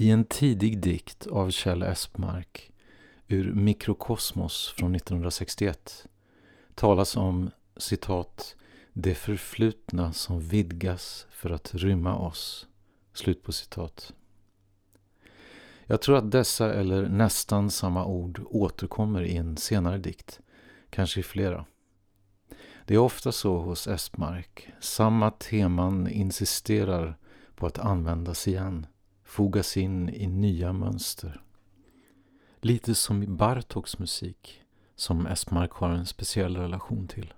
I en tidig dikt av Kjell Espmark ur Mikrokosmos från 1961 talas om citat det förflutna som vidgas för att rymma oss. Slut på citat. Jag tror att dessa eller nästan samma ord återkommer i en senare dikt, kanske i flera. Det är ofta så hos Espmark. Samma teman insisterar på att användas igen, fogas in i nya mönster. Lite som i Bartoks musik, som Esmark har en speciell relation till.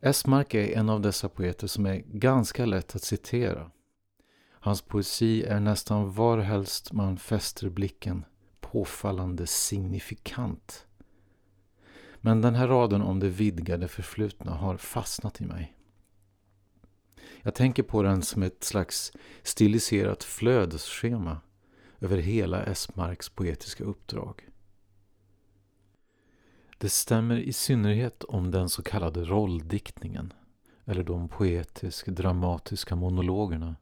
Esmark är en av dessa poeter som är ganska lätt att citera. Hans poesi är nästan varhelst man fäster blicken påfallande signifikant. Men den här raden om det vidgade förflutna har fastnat i mig. Jag tänker på den som ett slags stiliserat flödesschema över hela Esmarks poetiska uppdrag. Det stämmer i synnerhet om den så kallade rolldiktningen eller de poetisk-dramatiska monologerna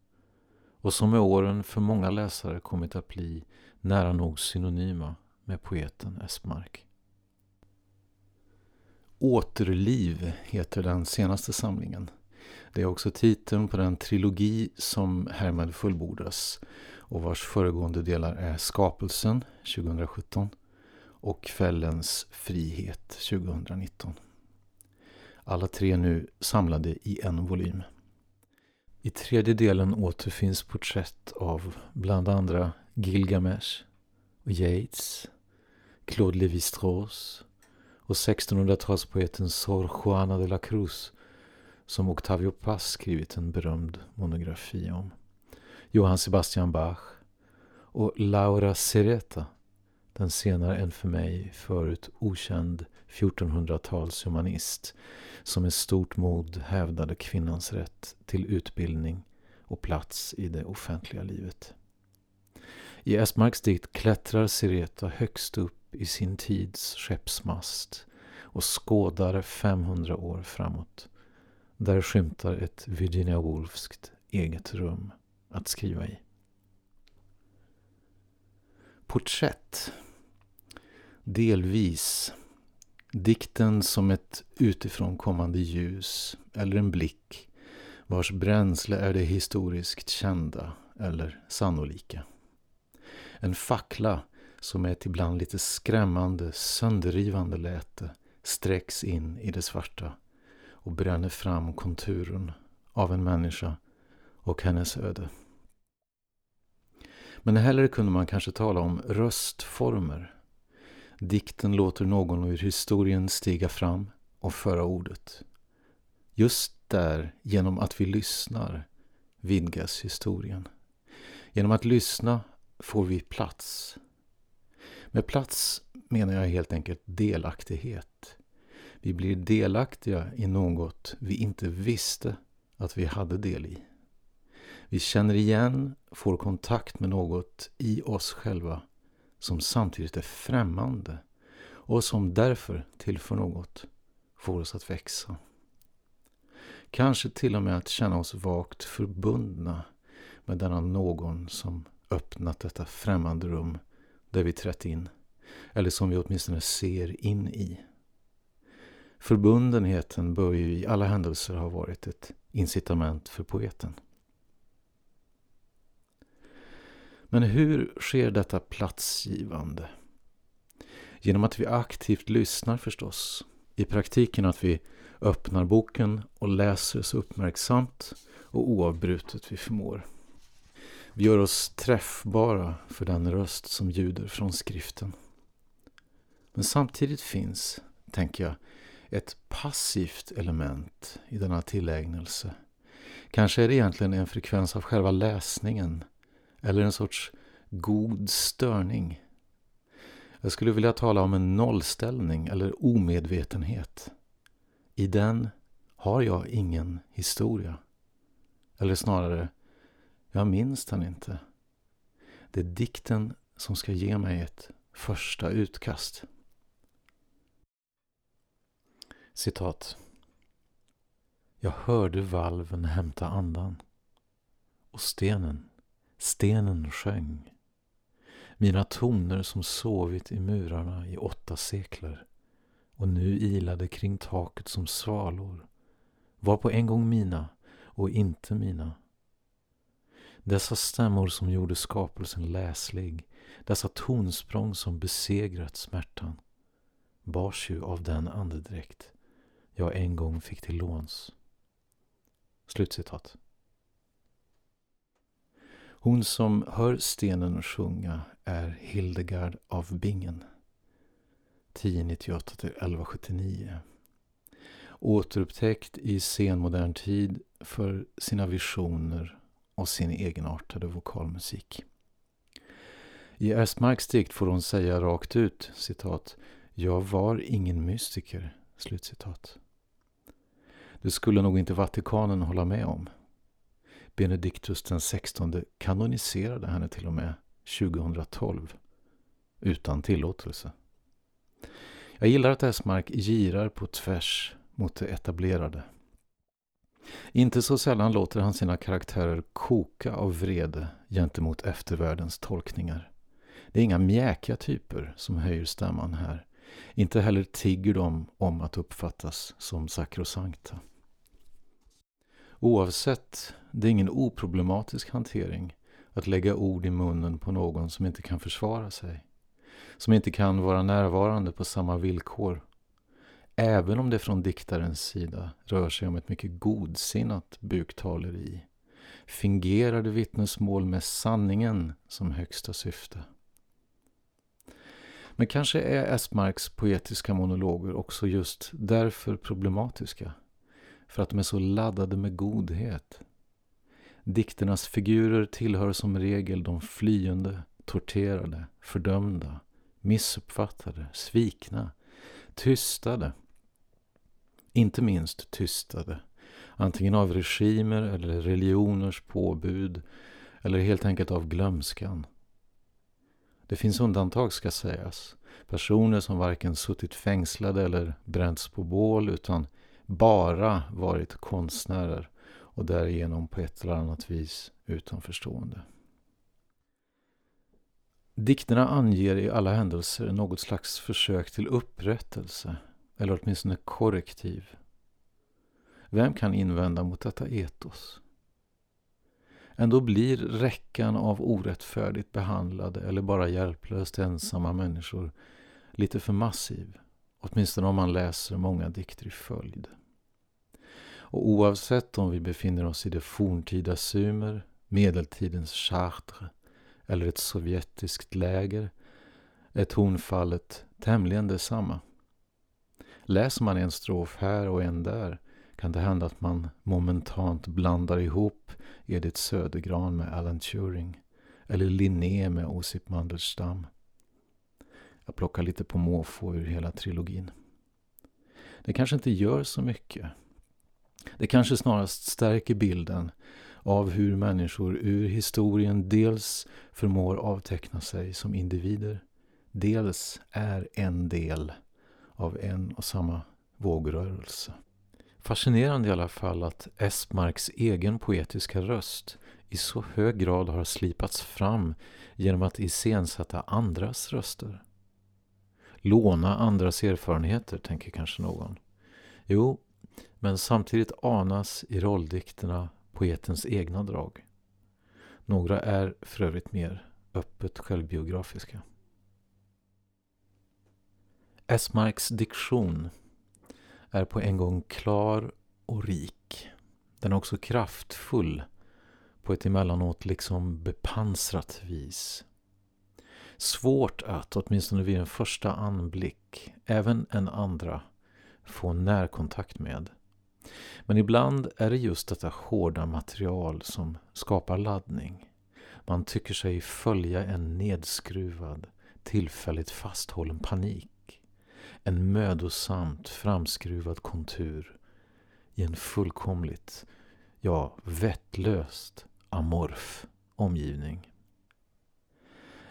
och som med åren för många läsare kommit att bli nära nog synonyma med poeten Esmark. Återliv heter den senaste samlingen. Det är också titeln på den trilogi som härmed fullbordas och vars föregående delar är Skapelsen 2017 och Fällens frihet 2019. Alla tre nu samlade i en volym. I tredje delen återfinns porträtt av bland andra Gilgamesh och Yeats, Claude Lévi-Strauss och 1600-talspoeten Sor Juana de la Cruz som Octavio Paz skrivit en berömd monografi om. Johann Sebastian Bach och Laura Sereta, den senare en för mig förut okänd 1400-talshumanist som med stort mod hävdade kvinnans rätt till utbildning och plats i det offentliga livet. I Esmarks dikt klättrar Sireta högst upp i sin tids skeppsmast och skådar 500 år framåt. Där skymtar ett Virginia Woolfskt eget rum att skriva i. Porträtt. Delvis. Dikten som ett utifrån kommande ljus eller en blick vars bränsle är det historiskt kända eller sannolika. En fackla som är ett ibland lite skrämmande, sönderrivande läte sträcks in i det svarta och bränner fram konturen av en människa och hennes öde. Men hellre kunde man kanske tala om röstformer. Dikten låter någon ur historien stiga fram och föra ordet. Just där, genom att vi lyssnar, vidgas historien. Genom att lyssna får vi plats. Med plats menar jag helt enkelt delaktighet. Vi blir delaktiga i något vi inte visste att vi hade del i. Vi känner igen, får kontakt med något i oss själva som samtidigt är främmande och som därför tillför något, får oss att växa. Kanske till och med att känna oss vagt förbundna med denna någon som öppnat detta främmande rum där vi trätt in, eller som vi åtminstone ser in i. Förbundenheten bör ju i alla händelser ha varit ett incitament för poeten. Men hur sker detta platsgivande? Genom att vi aktivt lyssnar förstås. I praktiken att vi öppnar boken och läser så uppmärksamt och oavbrutet vi förmår. Vi gör oss träffbara för den röst som ljuder från skriften. Men samtidigt finns, tänker jag, ett passivt element i denna tillägnelse. Kanske är det egentligen en frekvens av själva läsningen eller en sorts god störning. Jag skulle vilja tala om en nollställning eller omedvetenhet. I den har jag ingen historia. Eller snarare, jag minns den inte. Det är dikten som ska ge mig ett första utkast. Citat. Jag hörde valven hämta andan och stenen Stenen sjöng. Mina toner som sovit i murarna i åtta sekler och nu ilade kring taket som svalor var på en gång mina och inte mina. Dessa stämmor som gjorde skapelsen läslig, dessa tonsprång som besegrat smärtan, bars ju av den andedräkt jag en gång fick till låns. Slutcitat. Hon som hör stenen sjunga är Hildegard av Bingen. 1098 1179. Återupptäckt i senmodern tid för sina visioner och sin egenartade vokalmusik. I Ersmarks dikt får hon säga rakt ut, citat, ”Jag var ingen mystiker”, slutcitat. Det skulle nog inte Vatikanen hålla med om. Benediktus den XVI kanoniserade henne till och med 2012 utan tillåtelse. Jag gillar att Esmark girar på tvärs mot det etablerade. Inte så sällan låter han sina karaktärer koka av vrede gentemot eftervärldens tolkningar. Det är inga mjäkiga typer som höjer stämman här. Inte heller tigger de om att uppfattas som sakrosankta. Oavsett, det är ingen oproblematisk hantering att lägga ord i munnen på någon som inte kan försvara sig. Som inte kan vara närvarande på samma villkor. Även om det från diktarens sida rör sig om ett mycket godsinnat buktaleri. Fingerade vittnesmål med sanningen som högsta syfte. Men kanske är Esmarks poetiska monologer också just därför problematiska för att de är så laddade med godhet. Dikternas figurer tillhör som regel de flyende, torterade, fördömda, missuppfattade, svikna, tystade. Inte minst tystade, antingen av regimer eller religioners påbud eller helt enkelt av glömskan. Det finns undantag ska sägas. Personer som varken suttit fängslade eller bränts på bål utan bara varit konstnärer och därigenom på ett eller annat vis utanförstående. Dikterna anger i alla händelser något slags försök till upprättelse eller åtminstone korrektiv. Vem kan invända mot detta etos? Ändå blir räckan av orättfärdigt behandlade eller bara hjälplöst ensamma människor lite för massiv. Åtminstone om man läser många dikter i följd. Och oavsett om vi befinner oss i det forntida Sumer, medeltidens Chartres eller ett sovjetiskt läger är tonfallet tämligen detsamma. Läser man en strof här och en där kan det hända att man momentant blandar ihop Edith Södergran med Alan Turing eller Linné med Osip Mandelstam. Jag plockar lite på måfå ur hela trilogin. Det kanske inte gör så mycket. Det kanske snarast stärker bilden av hur människor ur historien dels förmår avteckna sig som individer, dels är en del av en och samma vågrörelse. Fascinerande i alla fall att Esmarks egen poetiska röst i så hög grad har slipats fram genom att iscensätta andras röster. Låna andras erfarenheter, tänker kanske någon. Jo, men samtidigt anas i rolldikterna poetens egna drag. Några är för övrigt mer öppet självbiografiska. Esmarks diktion är på en gång klar och rik. Den är också kraftfull på ett emellanåt liksom bepansrat vis. Svårt att, åtminstone vid en första anblick, även en andra, få närkontakt med. Men ibland är det just detta hårda material som skapar laddning. Man tycker sig följa en nedskruvad, tillfälligt fasthållen panik. En mödosamt framskruvad kontur i en fullkomligt, ja vettlöst amorf omgivning.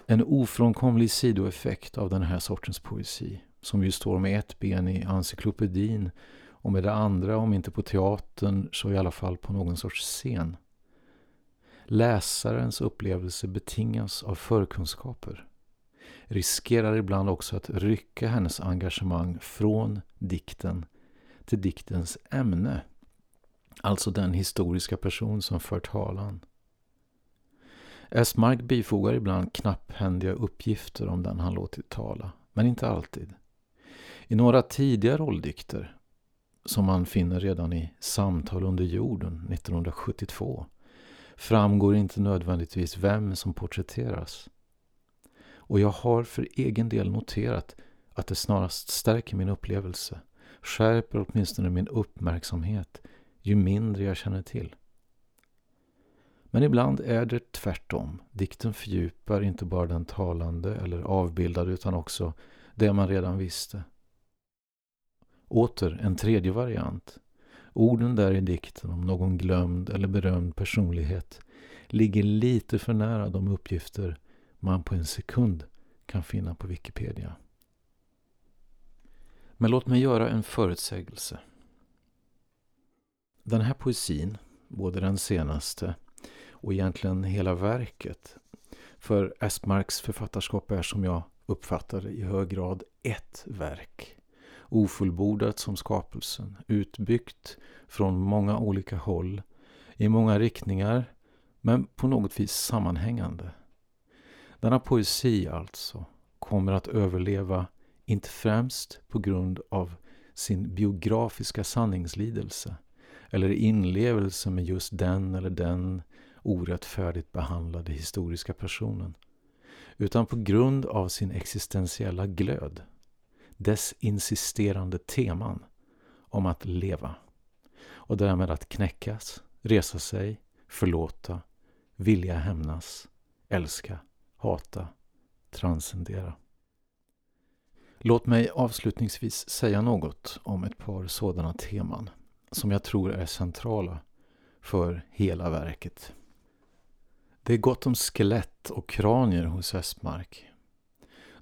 En ofrånkomlig sidoeffekt av den här sortens poesi, som ju står med ett ben i encyklopedin och med det andra, om inte på teatern, så i alla fall på någon sorts scen. läsarens upplevelse betingas av förkunskaper riskerar ibland också att rycka hennes engagemang från dikten till diktens ämne. Alltså den historiska person som för talan. Esmark bifogar ibland knapphändiga uppgifter om den han låtit tala, men inte alltid. I några tidiga rolldikter, som man finner redan i Samtal under jorden 1972, framgår inte nödvändigtvis vem som porträtteras. Och jag har för egen del noterat att det snarast stärker min upplevelse, skärper åtminstone min uppmärksamhet ju mindre jag känner till. Men ibland är det tvärtom. Dikten fördjupar inte bara den talande eller avbildade utan också det man redan visste. Åter en tredje variant. Orden där i dikten om någon glömd eller berömd personlighet ligger lite för nära de uppgifter man på en sekund kan finna på Wikipedia. Men låt mig göra en förutsägelse. Den här poesin, både den senaste och egentligen hela verket, för Espmarks författarskap är som jag uppfattar det i hög grad ett verk. Ofullbordat som skapelsen, utbyggt från många olika håll, i många riktningar, men på något vis sammanhängande. Denna poesi alltså kommer att överleva inte främst på grund av sin biografiska sanningslidelse eller inlevelse med just den eller den orättfärdigt behandlade historiska personen utan på grund av sin existentiella glöd, dess insisterande teman om att leva och därmed att knäckas, resa sig, förlåta, vilja hämnas, älska hata, transcendera. Låt mig avslutningsvis säga något om ett par sådana teman som jag tror är centrala för hela verket. Det är gott om skelett och kranier hos Westmark.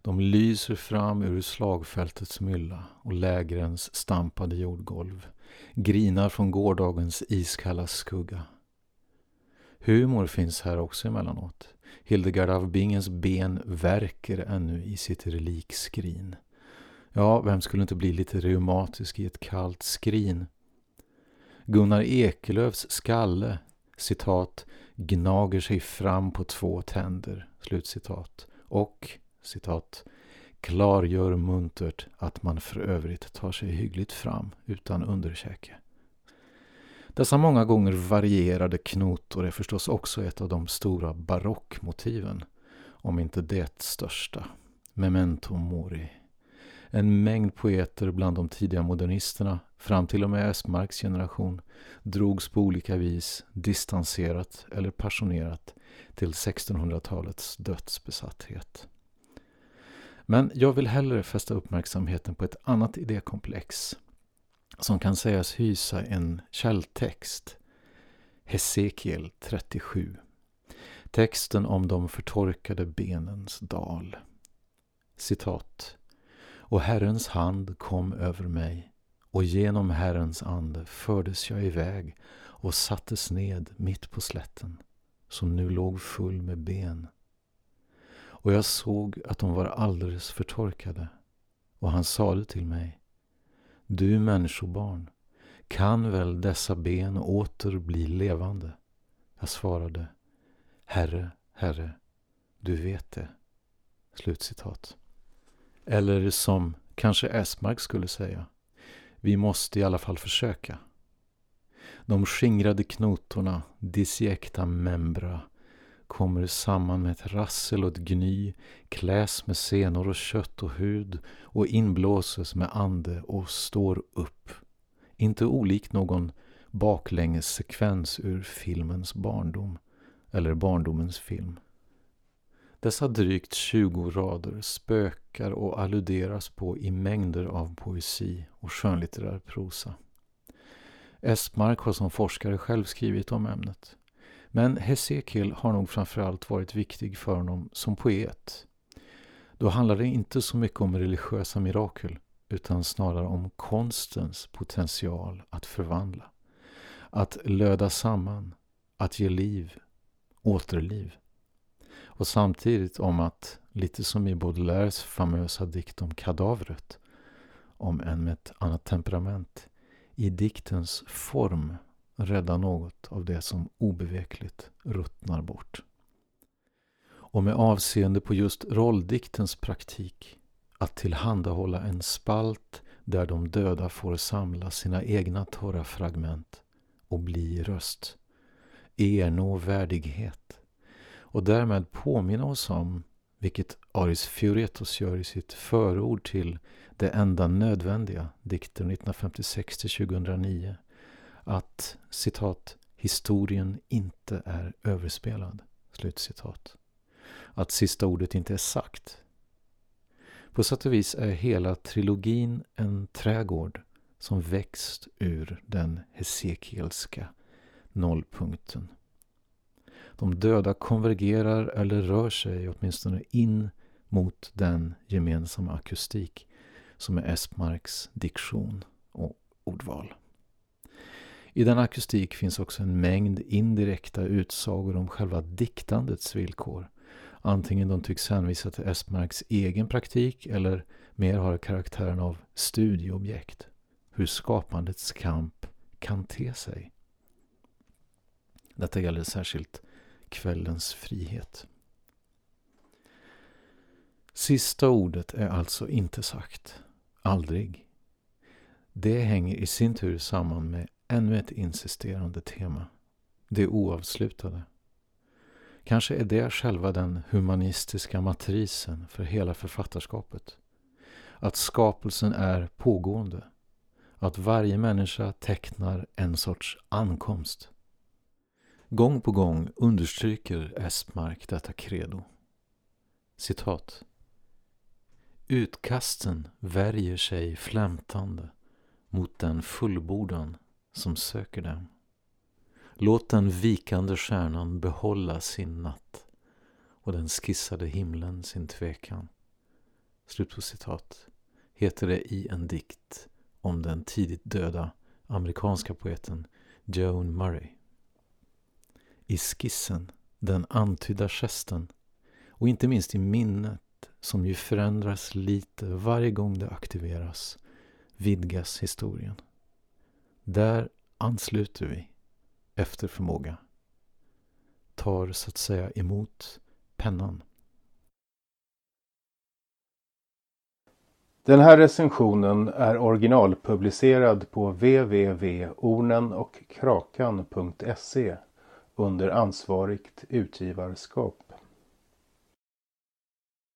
De lyser fram ur slagfältets mylla och lägrens stampade jordgolv, grinar från gårdagens iskalla skugga. Humor finns här också emellanåt. Hildegard av Bingens ben verkar ännu i sitt relikskrin. Ja, vem skulle inte bli lite reumatisk i ett kallt skrin? Gunnar Ekelöfs skalle, citat, gnager sig fram på två tänder, slutcitat, och, citat, klargör muntert att man för övrigt tar sig hyggligt fram utan underkäke. Dessa många gånger varierade knotor är förstås också ett av de stora barockmotiven, om inte det största. Memento mori. En mängd poeter bland de tidiga modernisterna, fram till och med Östmarks generation, drogs på olika vis, distanserat eller passionerat, till 1600-talets dödsbesatthet. Men jag vill hellre fästa uppmärksamheten på ett annat idékomplex som kan sägas hysa en källtext. Hesekiel 37. Texten om de förtorkade benens dal. Citat. Och Herrens hand kom över mig och genom Herrens ande fördes jag iväg och sattes ned mitt på slätten som nu låg full med ben. Och jag såg att de var alldeles förtorkade och han sade till mig du människobarn, kan väl dessa ben åter bli levande? Jag svarade, Herre, Herre, du vet det. Slutcitat. Eller som kanske Esmark skulle säga, vi måste i alla fall försöka. De skingrade knotorna, disiekta membra, kommer samman med ett rassel och ett gny, kläs med senor och kött och hud och inblåses med ande och står upp. Inte olikt någon baklängessekvens ur filmens barndom, eller barndomens film. Dessa drygt 20 rader spökar och alluderas på i mängder av poesi och skönlitterär prosa. Esmark har som forskare själv skrivit om ämnet. Men Hesekiel har nog framförallt varit viktig för honom som poet. Då handlar det inte så mycket om religiösa mirakel utan snarare om konstens potential att förvandla. Att löda samman, att ge liv återliv. Och samtidigt om att, lite som i Baudelaires famösa dikt om kadavret, om en med ett annat temperament, i diktens form rädda något av det som obevekligt ruttnar bort. Och med avseende på just rolldiktens praktik, att tillhandahålla en spalt där de döda får samla sina egna torra fragment och bli röst, ernå värdighet och därmed påminna oss om, vilket Aris Fioretos gör i sitt förord till Det enda nödvändiga, dikten 1956-2009, att citat historien inte är överspelad. Slutcitat. Att sista ordet inte är sagt. På sätt och vis är hela trilogin en trädgård som växt ur den hesekielska nollpunkten. De döda konvergerar eller rör sig åtminstone in mot den gemensamma akustik som är Esmarks diktion och ordval. I den akustik finns också en mängd indirekta utsagor om själva diktandets villkor. Antingen de tycks hänvisa till Esmarks egen praktik eller mer har karaktären av studieobjekt. Hur skapandets kamp kan te sig. Detta gäller särskilt kvällens frihet. Sista ordet är alltså inte sagt. Aldrig. Det hänger i sin tur samman med ännu ett insisterande tema. Det oavslutade. Kanske är det själva den humanistiska matrisen för hela författarskapet. Att skapelsen är pågående. Att varje människa tecknar en sorts ankomst. Gång på gång understryker Espmark detta credo. Citat. Utkasten värjer sig flämtande mot den fullbordan som söker dem. Låt den vikande stjärnan behålla sin natt och den skissade himlen sin tvekan. Slut på citat. Heter det i en dikt om den tidigt döda amerikanska poeten Joan Murray. I skissen, den antydda gesten och inte minst i minnet som ju förändras lite varje gång det aktiveras vidgas historien. Där ansluter vi efter förmåga. Tar så att säga emot pennan. Den här recensionen är originalpublicerad på www.ornenochkrakan.se under ansvarigt utgivarskap.